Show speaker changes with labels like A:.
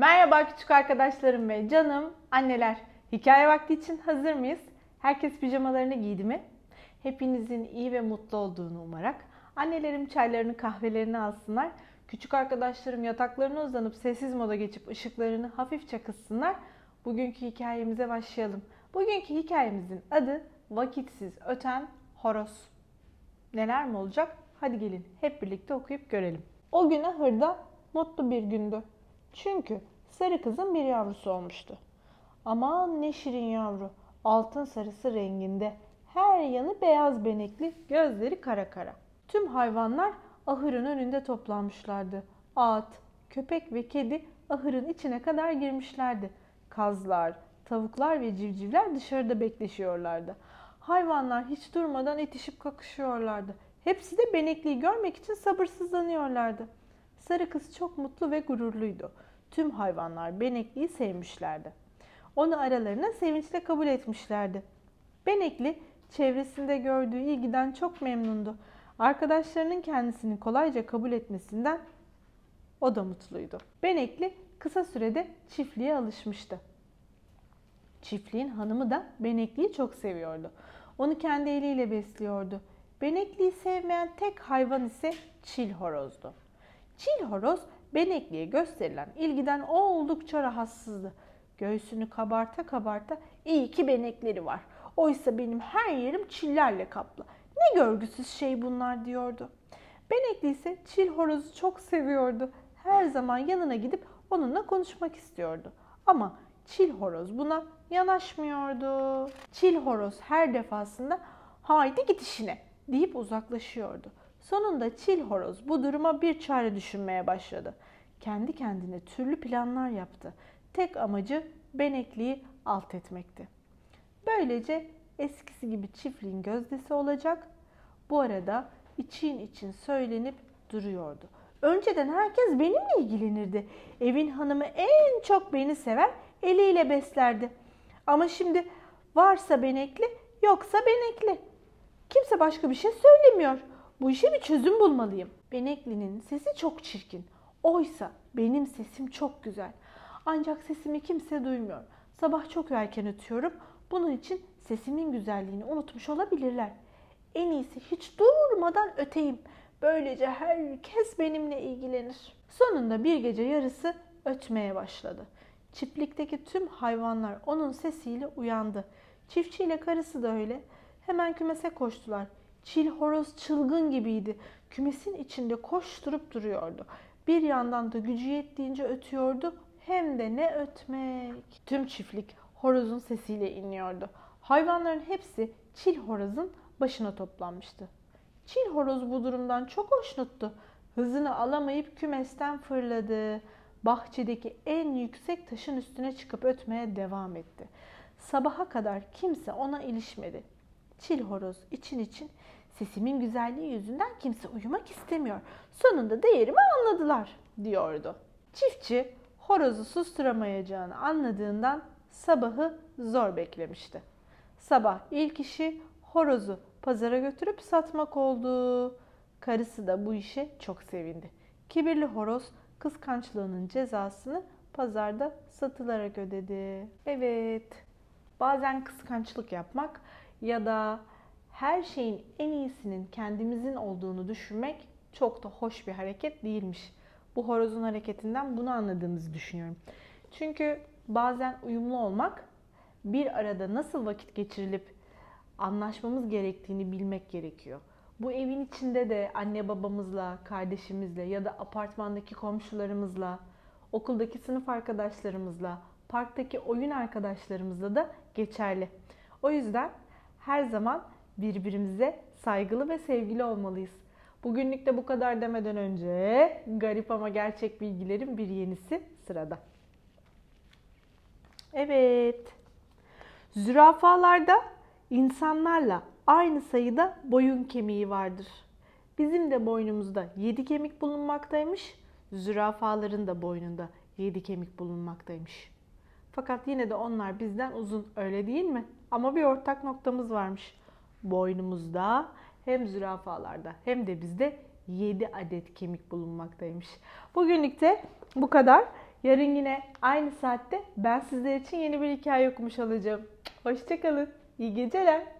A: Merhaba küçük arkadaşlarım ve canım anneler. Hikaye vakti için hazır mıyız? Herkes pijamalarını giydi mi? Hepinizin iyi ve mutlu olduğunu umarak annelerim çaylarını kahvelerini alsınlar. Küçük arkadaşlarım yataklarına uzanıp sessiz moda geçip ışıklarını hafifçe kıssınlar. Bugünkü hikayemize başlayalım. Bugünkü hikayemizin adı Vakitsiz Öten Horoz. Neler mi olacak? Hadi gelin hep birlikte okuyup görelim. O gün ahırda mutlu bir gündü. Çünkü sarı kızın bir yavrusu olmuştu. Aman ne şirin yavru. Altın sarısı renginde. Her yanı beyaz benekli, gözleri kara kara. Tüm hayvanlar ahırın önünde toplanmışlardı. At, köpek ve kedi ahırın içine kadar girmişlerdi. Kazlar, tavuklar ve civcivler dışarıda bekleşiyorlardı. Hayvanlar hiç durmadan itişip kakışıyorlardı. Hepsi de benekliyi görmek için sabırsızlanıyorlardı. Sarı kız çok mutlu ve gururluydu. Tüm hayvanlar Benekli'yi sevmişlerdi. Onu aralarına sevinçle kabul etmişlerdi. Benekli çevresinde gördüğü ilgiden çok memnundu. Arkadaşlarının kendisini kolayca kabul etmesinden o da mutluydu. Benekli kısa sürede çiftliğe alışmıştı. Çiftliğin hanımı da Benekli'yi çok seviyordu. Onu kendi eliyle besliyordu. Benekli'yi sevmeyen tek hayvan ise çil horozdu. Çil horoz Benekli'ye gösterilen ilgiden oldukça rahatsızdı. Göğsünü kabarta kabarta iyi ki benekleri var. Oysa benim her yerim çillerle kaplı. Ne görgüsüz şey bunlar diyordu. Benekli ise çil horozu çok seviyordu. Her zaman yanına gidip onunla konuşmak istiyordu. Ama çil horoz buna yanaşmıyordu. Çil horoz her defasında haydi git işine deyip uzaklaşıyordu. Sonunda çil horoz bu duruma bir çare düşünmeye başladı. Kendi kendine türlü planlar yaptı. Tek amacı benekliği alt etmekti. Böylece eskisi gibi çiftliğin gözdesi olacak. Bu arada için için söylenip duruyordu. Önceden herkes benimle ilgilenirdi. Evin hanımı en çok beni sever, eliyle beslerdi. Ama şimdi varsa benekli, yoksa benekli. Kimse başka bir şey söylemiyor. Bu işe bir çözüm bulmalıyım. Benekli'nin sesi çok çirkin. Oysa benim sesim çok güzel. Ancak sesimi kimse duymuyor. Sabah çok erken ötüyorum. Bunun için sesimin güzelliğini unutmuş olabilirler. En iyisi hiç durmadan öteyim. Böylece herkes benimle ilgilenir. Sonunda bir gece yarısı ötmeye başladı. Çiftlikteki tüm hayvanlar onun sesiyle uyandı. Çiftçi ile karısı da öyle. Hemen kümese koştular. Çil horoz çılgın gibiydi. Kümesin içinde koşturup duruyordu. Bir yandan da gücü yettiğince ötüyordu. Hem de ne ötmek. Tüm çiftlik horozun sesiyle inliyordu. Hayvanların hepsi çil horozun başına toplanmıştı. Çil horoz bu durumdan çok hoşnuttu. Hızını alamayıp kümesten fırladı. Bahçedeki en yüksek taşın üstüne çıkıp ötmeye devam etti. Sabaha kadar kimse ona ilişmedi. Çil horoz için için sesimin güzelliği yüzünden kimse uyumak istemiyor. Sonunda değerimi anladılar diyordu. Çiftçi horozu susturamayacağını anladığından sabahı zor beklemişti. Sabah ilk işi horozu pazara götürüp satmak oldu. Karısı da bu işe çok sevindi. Kibirli horoz kıskançlığının cezasını pazarda satılarak ödedi. Evet, bazen kıskançlık yapmak ya da her şeyin en iyisinin kendimizin olduğunu düşünmek çok da hoş bir hareket değilmiş. Bu horozun hareketinden bunu anladığımızı düşünüyorum. Çünkü bazen uyumlu olmak bir arada nasıl vakit geçirilip anlaşmamız gerektiğini bilmek gerekiyor. Bu evin içinde de anne babamızla, kardeşimizle ya da apartmandaki komşularımızla, okuldaki sınıf arkadaşlarımızla, parktaki oyun arkadaşlarımızla da geçerli. O yüzden her zaman birbirimize saygılı ve sevgili olmalıyız. Bugünlük de bu kadar demeden önce garip ama gerçek bilgilerin bir yenisi sırada. Evet. Zürafalarda insanlarla aynı sayıda boyun kemiği vardır. Bizim de boynumuzda 7 kemik bulunmaktaymış. Zürafaların da boynunda 7 kemik bulunmaktaymış. Fakat yine de onlar bizden uzun öyle değil mi? Ama bir ortak noktamız varmış. Boynumuzda hem zürafalarda hem de bizde 7 adet kemik bulunmaktaymış. Bugünlük de bu kadar. Yarın yine aynı saatte ben sizler için yeni bir hikaye okumuş olacağım. Hoşçakalın. İyi geceler.